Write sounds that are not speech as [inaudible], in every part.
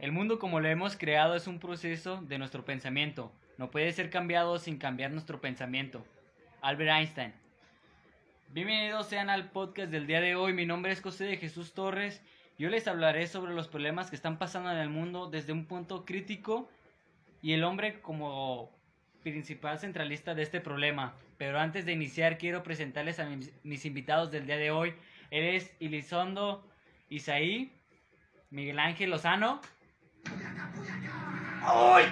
El mundo como lo hemos creado es un proceso de nuestro pensamiento. No puede ser cambiado sin cambiar nuestro pensamiento. Albert Einstein. Bienvenidos sean al podcast del día de hoy. Mi nombre es José de Jesús Torres. Yo les hablaré sobre los problemas que están pasando en el mundo desde un punto crítico y el hombre como principal centralista de este problema. Pero antes de iniciar quiero presentarles a mis, mis invitados del día de hoy. Él es Elizondo Isaí, Miguel Ángel Lozano. ¡Ay!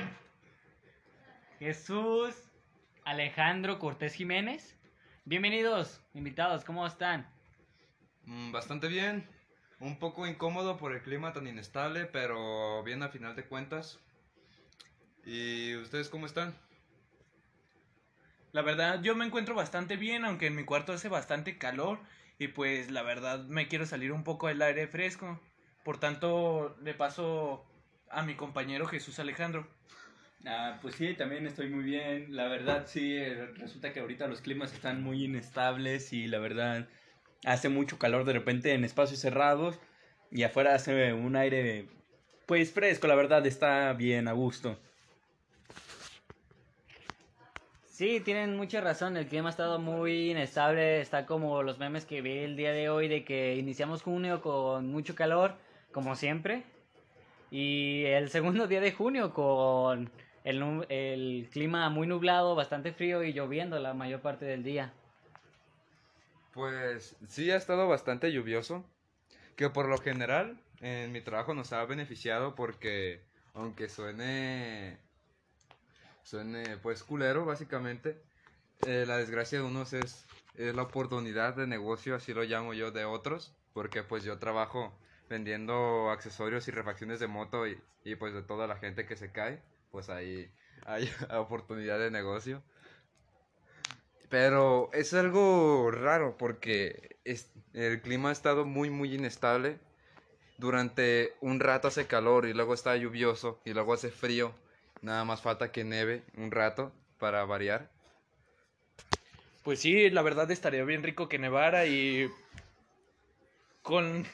Jesús Alejandro Cortés Jiménez. Bienvenidos, invitados, ¿cómo están? Mm, Bastante bien. Un poco incómodo por el clima tan inestable, pero bien a final de cuentas. ¿Y ustedes cómo están? La verdad, yo me encuentro bastante bien, aunque en mi cuarto hace bastante calor. Y pues la verdad me quiero salir un poco del aire fresco. Por tanto, le paso a mi compañero Jesús Alejandro. Ah, pues sí, también estoy muy bien. La verdad, sí, eh, resulta que ahorita los climas están muy inestables y la verdad hace mucho calor de repente en espacios cerrados y afuera hace un aire pues fresco, la verdad está bien a gusto. Sí, tienen mucha razón, el clima ha estado muy inestable, está como los memes que vi el día de hoy de que iniciamos junio con mucho calor, como siempre, y el segundo [laughs] día de junio con el, el clima muy nublado, bastante frío y lloviendo la mayor parte del día. Pues sí, ha estado bastante lluvioso, que por lo general en mi trabajo nos ha beneficiado porque aunque suene, suene pues culero básicamente, eh, la desgracia de unos es, es la oportunidad de negocio, así lo llamo yo, de otros, porque pues yo trabajo vendiendo accesorios y refacciones de moto y, y pues de toda la gente que se cae, pues ahí hay [laughs] oportunidad de negocio. Pero es algo raro porque es- el clima ha estado muy, muy inestable. Durante un rato hace calor y luego está lluvioso y luego hace frío. Nada más falta que neve un rato para variar. Pues sí, la verdad estaría bien rico que nevara y con,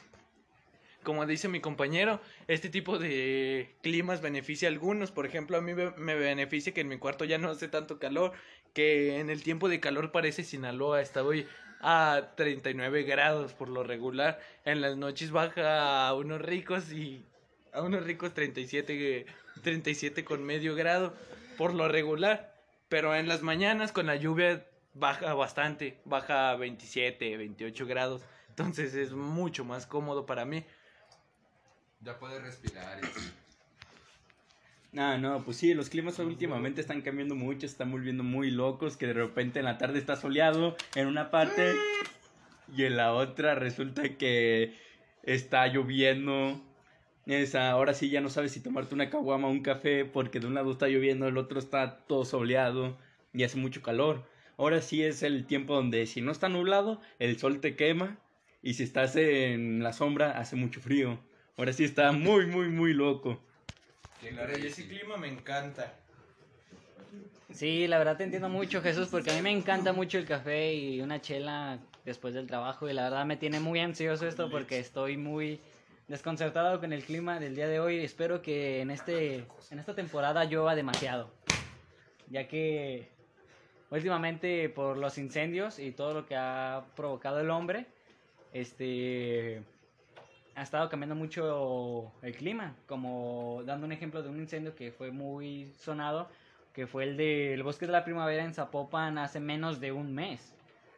como dice mi compañero, este tipo de climas beneficia a algunos. Por ejemplo, a mí me beneficia que en mi cuarto ya no hace tanto calor, que en el tiempo de calor parece Sinaloa, estoy a 39 grados por lo regular. En las noches baja a unos ricos y a unos ricos 37, 37 con medio grado por lo regular. Pero en las mañanas con la lluvia baja bastante, baja a 27, 28 grados. Entonces es mucho más cómodo para mí. Ya puedes respirar. Ah, no, pues sí, los climas últimamente están cambiando mucho, se están volviendo muy locos, que de repente en la tarde está soleado en una parte y en la otra resulta que está lloviendo. Esa, ahora sí ya no sabes si tomarte una caguama o un café porque de un lado está lloviendo, el otro está todo soleado y hace mucho calor. Ahora sí es el tiempo donde si no está nublado, el sol te quema y si estás en la sombra hace mucho frío. Ahora sí está muy, muy, muy loco. y ese clima me encanta. Sí, la verdad te entiendo mucho, Jesús, porque a mí me encanta mucho el café y una chela después del trabajo y la verdad me tiene muy ansioso esto porque estoy muy desconcertado con el clima del día de hoy. Espero que en este en esta temporada llueva demasiado, ya que últimamente por los incendios y todo lo que ha provocado el hombre, este ha estado cambiando mucho el clima, como dando un ejemplo de un incendio que fue muy sonado, que fue el del bosque de la primavera en Zapopan hace menos de un mes.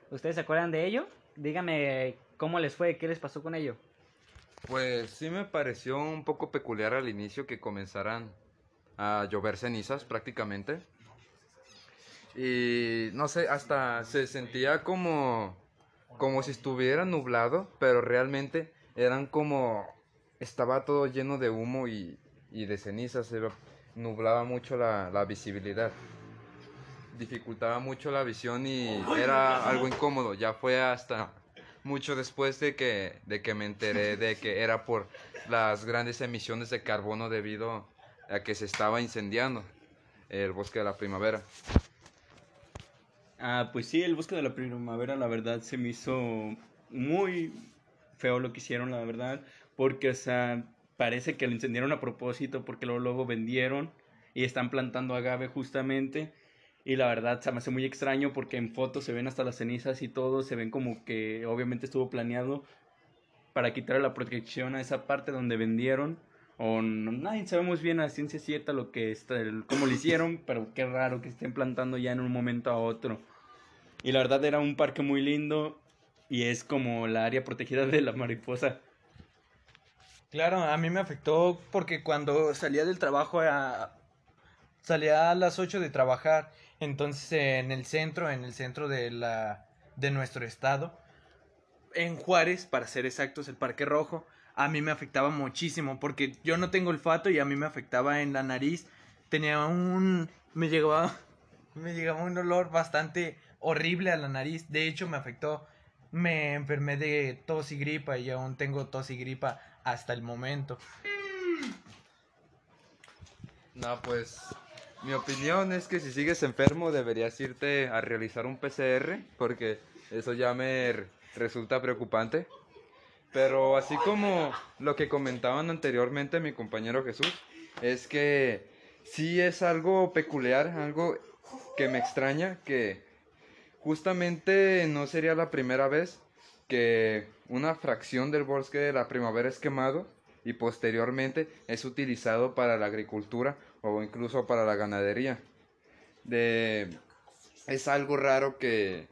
¿Ustedes se acuerdan de ello? Díganme cómo les fue, qué les pasó con ello. Pues sí me pareció un poco peculiar al inicio que comenzaran a llover cenizas prácticamente. Y no sé, hasta se sentía como como si estuviera nublado, pero realmente eran como estaba todo lleno de humo y, y de cenizas, se nublaba mucho la, la visibilidad. Dificultaba mucho la visión y era algo incómodo. Ya fue hasta mucho después de que, de que me enteré de que era por las grandes emisiones de carbono debido a que se estaba incendiando el bosque de la primavera. Ah, pues sí, el bosque de la primavera, la verdad, se me hizo muy feo lo que hicieron, la verdad, porque, o sea, parece que lo incendiaron a propósito porque luego, luego vendieron y están plantando agave justamente. Y la verdad se me hace muy extraño porque en fotos se ven hasta las cenizas y todo, se ven como que obviamente estuvo planeado para quitar la protección a esa parte donde vendieron. O no, nadie sabemos bien a ciencia cierta lo que está, el- cómo lo hicieron, pero qué raro que estén plantando ya en un momento a otro. Y la verdad era un parque muy lindo y es como la área protegida de la mariposa. Claro, a mí me afectó porque cuando salía del trabajo a... salía a las 8 de trabajar, entonces en el centro, en el centro de la de nuestro estado, en Juárez, para ser exactos, el Parque Rojo, a mí me afectaba muchísimo porque yo no tengo olfato y a mí me afectaba en la nariz. Tenía un me llegaba [laughs] me llegaba un olor bastante horrible a la nariz. De hecho, me afectó me enfermé de tos y gripa y aún tengo tos y gripa hasta el momento. No, pues mi opinión es que si sigues enfermo deberías irte a realizar un PCR porque eso ya me resulta preocupante. Pero así como lo que comentaban anteriormente mi compañero Jesús, es que sí es algo peculiar, algo que me extraña, que justamente no sería la primera vez que una fracción del bosque de la primavera es quemado y posteriormente es utilizado para la agricultura o incluso para la ganadería. De, es algo raro que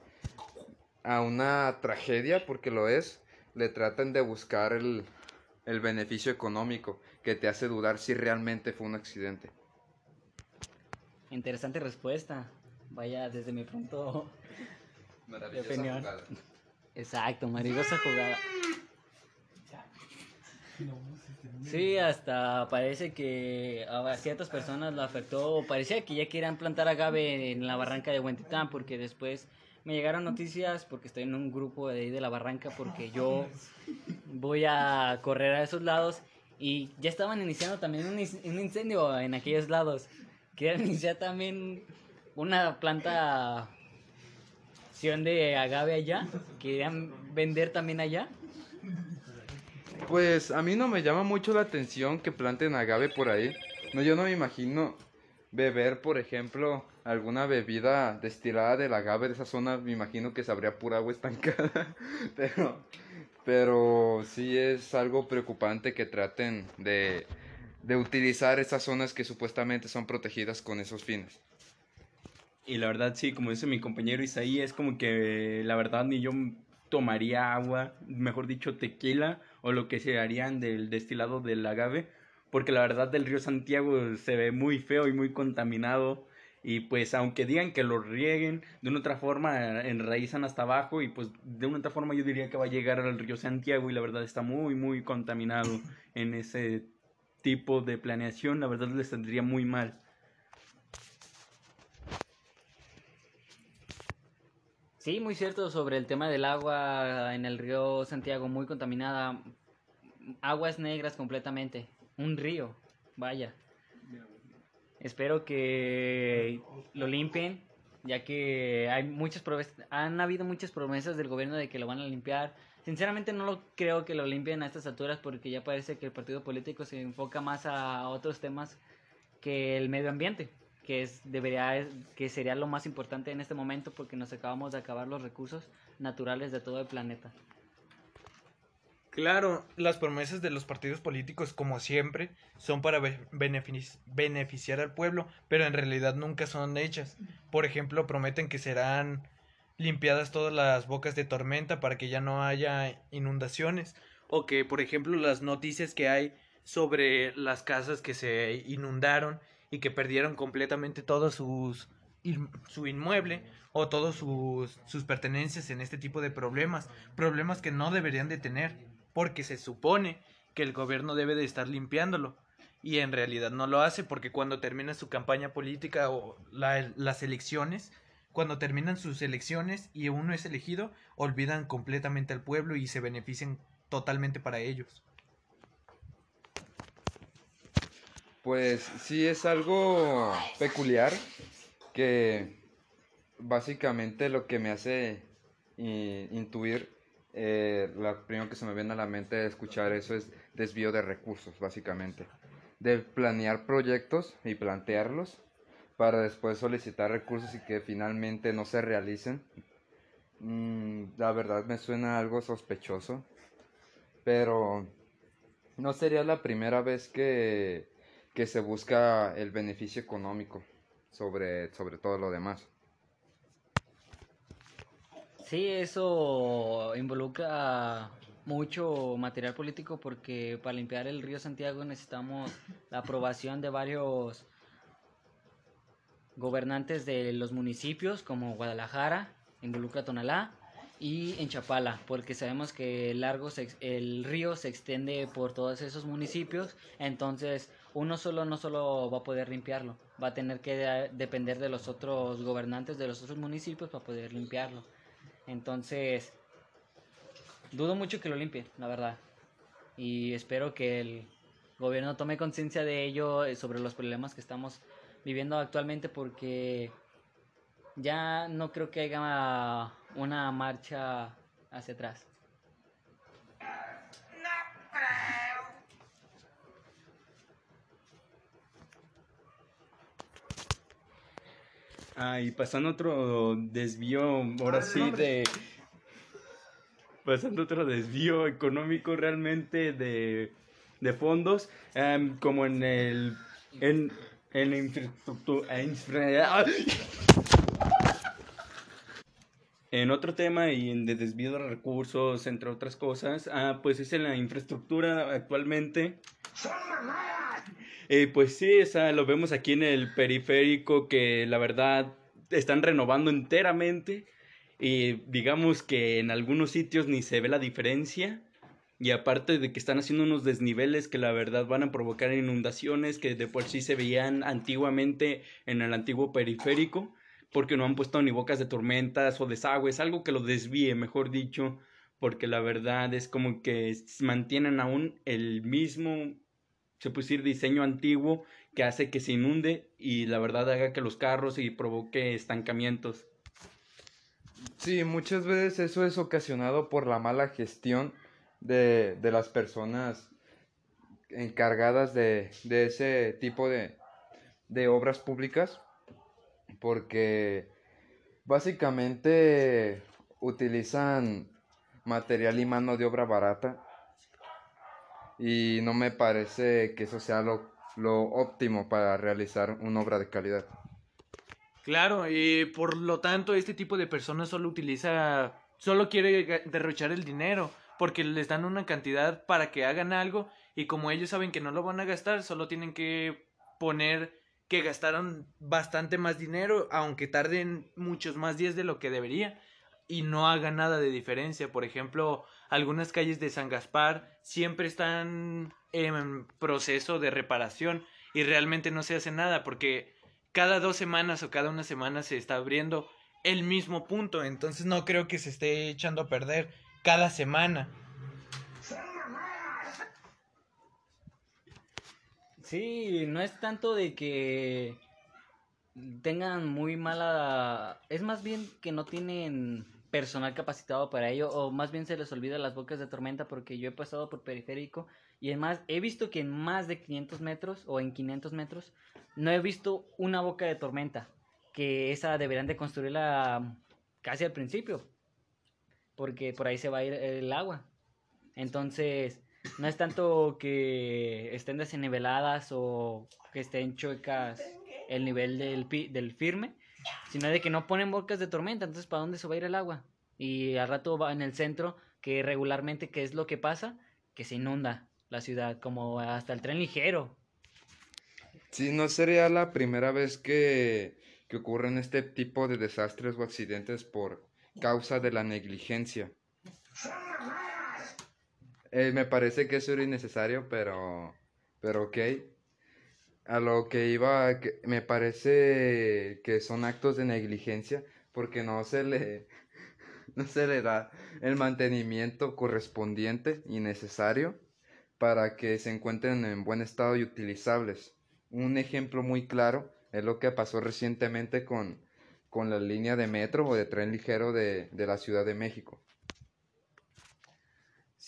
a una tragedia, porque lo es, le traten de buscar el, el beneficio económico que te hace dudar si realmente fue un accidente. Interesante respuesta. Vaya, desde mi punto. [laughs] opinión. Exacto, marigosa jugada. Sí, hasta parece que a ciertas personas lo afectó. Parecía que ya querían plantar agave en la barranca de Huentitán, porque después me llegaron noticias, porque estoy en un grupo de ahí de la barranca, porque yo voy a correr a esos lados y ya estaban iniciando también un incendio en aquellos lados. Querían [laughs] iniciar también una planta de agave allá. Querían vender también allá. Pues a mí no me llama mucho la atención que planten agave por ahí. No, yo no me imagino beber, por ejemplo, alguna bebida destilada del agave de esa zona. Me imagino que sabría pura agua estancada. [laughs] Pero, pero sí es algo preocupante que traten de, de utilizar esas zonas que supuestamente son protegidas con esos fines. Y la verdad, sí, como dice mi compañero Isaí, es como que la verdad ni yo tomaría agua, mejor dicho tequila, o lo que se harían del destilado del agave, porque la verdad del río Santiago se ve muy feo y muy contaminado. Y pues aunque digan que lo rieguen, de una otra forma enraizan hasta abajo y pues de una otra forma yo diría que va a llegar al río Santiago y la verdad está muy muy contaminado en ese tipo de planeación, la verdad les saldría muy mal. Sí, muy cierto sobre el tema del agua en el río Santiago, muy contaminada. Aguas negras completamente. Un río, vaya. Espero que lo limpien, ya que hay muchas han habido muchas promesas del gobierno de que lo van a limpiar. Sinceramente no lo creo que lo limpien a estas alturas porque ya parece que el partido político se enfoca más a otros temas que el medio ambiente, que es debería que sería lo más importante en este momento porque nos acabamos de acabar los recursos naturales de todo el planeta. Claro, las promesas de los partidos políticos, como siempre, son para be- benefic- beneficiar al pueblo, pero en realidad nunca son hechas. Por ejemplo, prometen que serán limpiadas todas las bocas de tormenta para que ya no haya inundaciones. O que, por ejemplo, las noticias que hay sobre las casas que se inundaron y que perdieron completamente todos sus su inmueble o todos sus, sus pertenencias en este tipo de problemas, problemas que no deberían de tener, porque se supone que el gobierno debe de estar limpiándolo y en realidad no lo hace porque cuando termina su campaña política o la- las elecciones, cuando terminan sus elecciones y uno es elegido, olvidan completamente al pueblo y se benefician totalmente para ellos. Pues sí es algo peculiar que básicamente lo que me hace intuir eh, lo primero que se me viene a la mente de escuchar eso es desvío de recursos, básicamente. De planear proyectos y plantearlos para después solicitar recursos y que finalmente no se realicen. Mm, la verdad me suena algo sospechoso, pero no sería la primera vez que, que se busca el beneficio económico sobre, sobre todo lo demás. Sí, eso involucra mucho material político porque para limpiar el río Santiago necesitamos la aprobación de varios gobernantes de los municipios como Guadalajara, involucra Tonalá y en Chapala, porque sabemos que el, largo el río se extiende por todos esos municipios, entonces uno solo no solo va a poder limpiarlo, va a tener que depender de los otros gobernantes de los otros municipios para poder limpiarlo. Entonces, dudo mucho que lo limpie, la verdad. Y espero que el gobierno tome conciencia de ello eh, sobre los problemas que estamos viviendo actualmente porque ya no creo que haya una marcha hacia atrás. Ah, y pasando otro desvío, ahora sí, de... Pasando otro desvío económico realmente de, de fondos, em, como en el... En, en infraestructura... En otro tema y en de desvío de recursos, entre otras cosas, ah, pues es en la infraestructura actualmente. Eh, pues sí, esa, lo vemos aquí en el periférico que la verdad están renovando enteramente y digamos que en algunos sitios ni se ve la diferencia y aparte de que están haciendo unos desniveles que la verdad van a provocar inundaciones que de por sí se veían antiguamente en el antiguo periférico porque no han puesto ni bocas de tormentas o desagües, algo que lo desvíe, mejor dicho, porque la verdad es como que mantienen aún el mismo se puede decir, diseño antiguo que hace que se inunde y la verdad haga que los carros y provoque estancamientos. Sí, muchas veces eso es ocasionado por la mala gestión de, de las personas encargadas de, de ese tipo de, de obras públicas, porque básicamente utilizan material y mano de obra barata y no me parece que eso sea lo, lo óptimo para realizar una obra de calidad. Claro, y por lo tanto este tipo de personas solo utiliza, solo quiere derrochar el dinero, porque les dan una cantidad para que hagan algo y como ellos saben que no lo van a gastar, solo tienen que poner que gastaron bastante más dinero, aunque tarden muchos más días de lo que debería y no haga nada de diferencia. Por ejemplo, algunas calles de San Gaspar siempre están en proceso de reparación y realmente no se hace nada porque cada dos semanas o cada una semana se está abriendo el mismo punto. Entonces no creo que se esté echando a perder cada semana. Sí, no es tanto de que tengan muy mala... Es más bien que no tienen personal capacitado para ello, o más bien se les olvida las bocas de tormenta porque yo he pasado por periférico y además he visto que en más de 500 metros o en 500 metros no he visto una boca de tormenta, que esa deberían de construirla casi al principio, porque por ahí se va a ir el agua. Entonces, no es tanto que estén desniveladas o que estén chuecas el nivel del, del firme, sino de que no ponen bocas de tormenta, entonces ¿para dónde se va a ir el agua? Y al rato va en el centro, que regularmente, ¿qué es lo que pasa? Que se inunda la ciudad, como hasta el tren ligero. Sí, no sería la primera vez que, que ocurren este tipo de desastres o accidentes por causa de la negligencia. Eh, me parece que eso era innecesario, pero, pero ok. A lo que iba, que me parece que son actos de negligencia porque no se le, [laughs] no se le da el mantenimiento correspondiente y necesario para que se encuentren en buen estado y utilizables. Un ejemplo muy claro es lo que pasó recientemente con, con la línea de metro o de tren ligero de, de la Ciudad de México.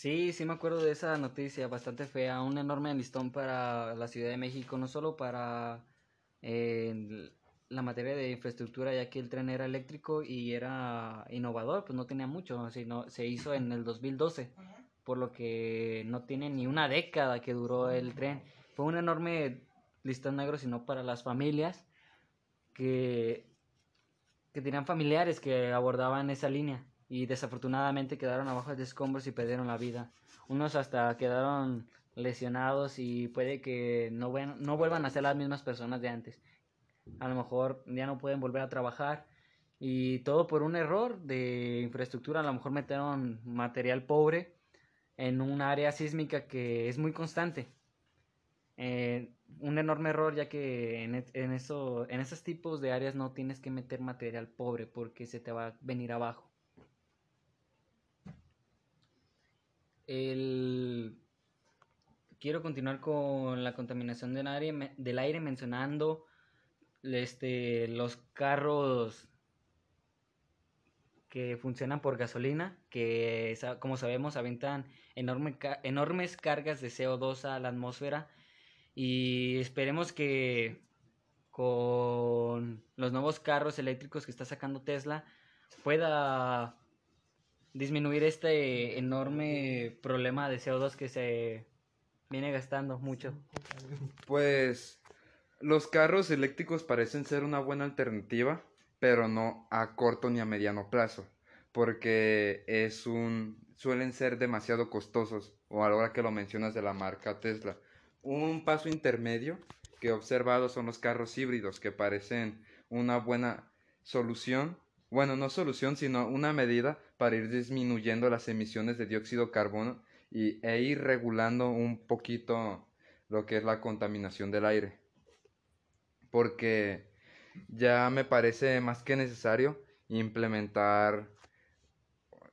Sí, sí me acuerdo de esa noticia bastante fea, un enorme listón para la Ciudad de México, no solo para eh, la materia de infraestructura, ya que el tren era eléctrico y era innovador, pues no tenía mucho, sino se hizo en el 2012, por lo que no tiene ni una década que duró el tren. Fue un enorme listón negro, sino para las familias que, que tenían familiares que abordaban esa línea y desafortunadamente quedaron abajo de escombros y perdieron la vida. Unos hasta quedaron lesionados y puede que no, vuelvan a ser las mismas personas de antes. A lo mejor ya no pueden volver a trabajar y todo por un error de infraestructura. A lo mejor metieron material pobre en un área sísmica que es muy constante. Eh, un enorme error ya que eso, en esos tipos de áreas no tienes que meter material pobre porque se te va a venir abajo. Quiero continuar con la contaminación del aire, del aire mencionando este, los carros que funcionan por gasolina, que como sabemos aventan enorme, enormes cargas de CO2 a la atmósfera. Y esperemos que con los nuevos carros eléctricos que está sacando Tesla pueda disminuir este enorme problema de CO2 que se viene gastando mucho. Pues los carros eléctricos parecen ser una buena alternativa, pero no a corto ni a mediano plazo, porque es un suelen ser demasiado costosos o a la hora que lo mencionas de la marca Tesla. Un paso intermedio que he observado son los carros híbridos que parecen una buena solución, bueno, no solución, sino una medida para ir disminuyendo las emisiones de dióxido de carbono y, e ir regulando un poquito lo que es la contaminación del aire. Porque ya me parece más que necesario implementar,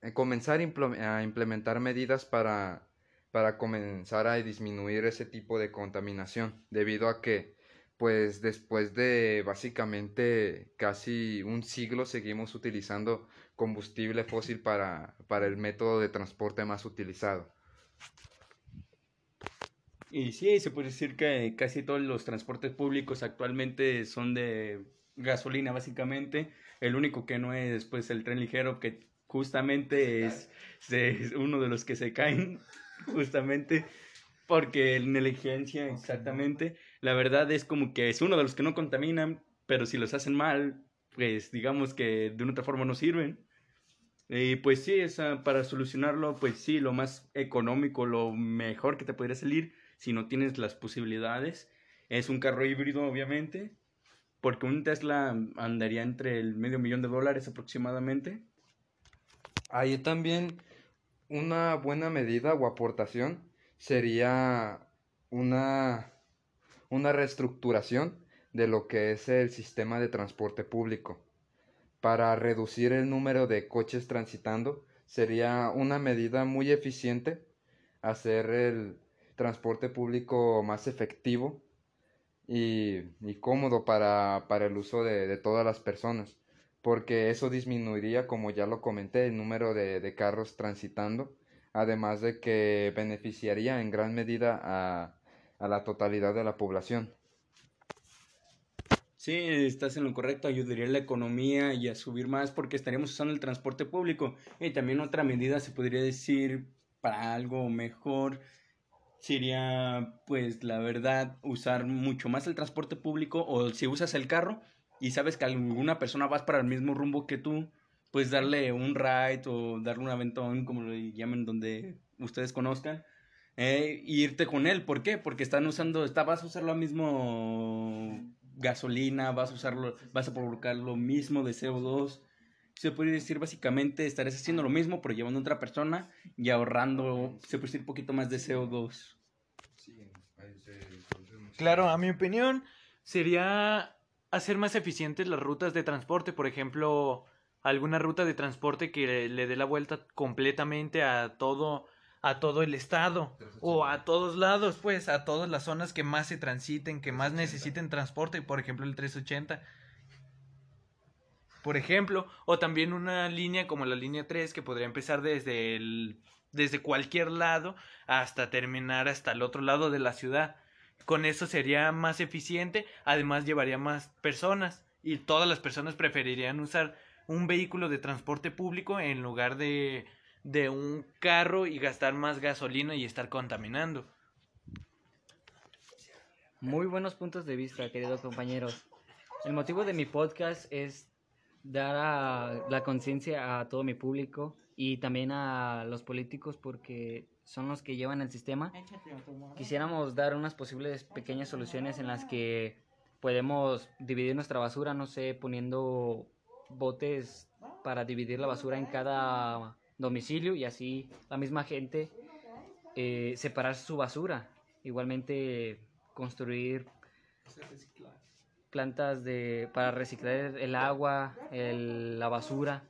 eh, comenzar a implementar medidas para para comenzar a disminuir ese tipo de contaminación, debido a que pues después de básicamente casi un siglo seguimos utilizando combustible fósil para, para el método de transporte más utilizado. Y sí, se puede decir que casi todos los transportes públicos actualmente son de gasolina básicamente. El único que no es pues el tren ligero que justamente es, es uno de los que se caen [laughs] justamente porque en negligencia, exactamente, la verdad es como que es uno de los que no contaminan, pero si los hacen mal, pues digamos que de una otra forma no sirven. Y pues sí, esa, para solucionarlo, pues sí, lo más económico, lo mejor que te podría salir, si no tienes las posibilidades, es un carro híbrido, obviamente, porque un Tesla andaría entre el medio millón de dólares aproximadamente. Ahí también una buena medida o aportación sería una, una reestructuración de lo que es el sistema de transporte público. Para reducir el número de coches transitando sería una medida muy eficiente hacer el transporte público más efectivo y, cómodo para, el uso de todas las personas porque eso disminuiría, como ya lo comenté, el número de, carros transitando, además de que beneficiaría en gran medida a, a la totalidad de la población. Sí, estás en lo correcto, ayudaría a la economía y a subir más porque estaríamos usando el transporte público. Y también otra medida se podría decir para algo mejor sería, pues la verdad, usar mucho más el transporte público o si usas el carro, y sabes que alguna persona vas para el mismo rumbo que tú, pues darle un ride o darle un aventón, como lo llamen donde ustedes conozcan, eh, irte con él. ¿Por qué? Porque están usando, está, vas a usar lo mismo gasolina, vas a usarlo, vas a provocar lo mismo de CO2. Se puede decir básicamente estarás haciendo lo mismo, pero llevando a otra persona y ahorrando, se puede decir, un poquito más de CO2. Claro, a mi opinión, sería hacer más eficientes las rutas de transporte, por ejemplo, alguna ruta de transporte que le, dé la vuelta completamente a todo a todo el estado o a todos lados, pues a todas las zonas que más se transiten, que más necesiten transporte, por ejemplo, el 380. Por ejemplo, o también una línea como la línea 3 que podría empezar desde el desde cualquier lado hasta terminar hasta el otro lado de la ciudad. Con eso sería más eficiente, además llevaría más personas y todas las personas preferirían usar un vehículo de transporte público en lugar de, de un carro y gastar más gasolina y estar contaminando. Muy buenos puntos de vista, queridos compañeros. El motivo de mi podcast es dar a la conciencia a todo mi público y también a los políticos porque son los que llevan el sistema. Quisiéramos dar unas posibles pequeñas soluciones en las que podemos dividir nuestra basura, no sé, poniendo botes para dividir la basura en cada domicilio y así la misma gente eh, separar su basura. Igualmente construir plantas de para reciclar el agua, el- la basura,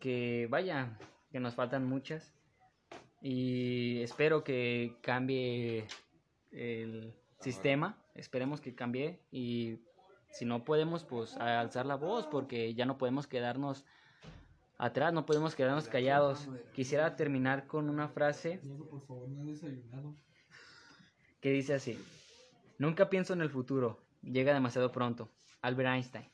que vaya, que nos faltan muchas y espero que cambie el sistema, esperemos que cambie y si no podemos pues alzar la voz porque ya no podemos quedarnos atrás, no podemos quedarnos callados. Quisiera terminar con una frase que dice así, nunca pienso en el futuro, llega demasiado pronto. Albert Einstein.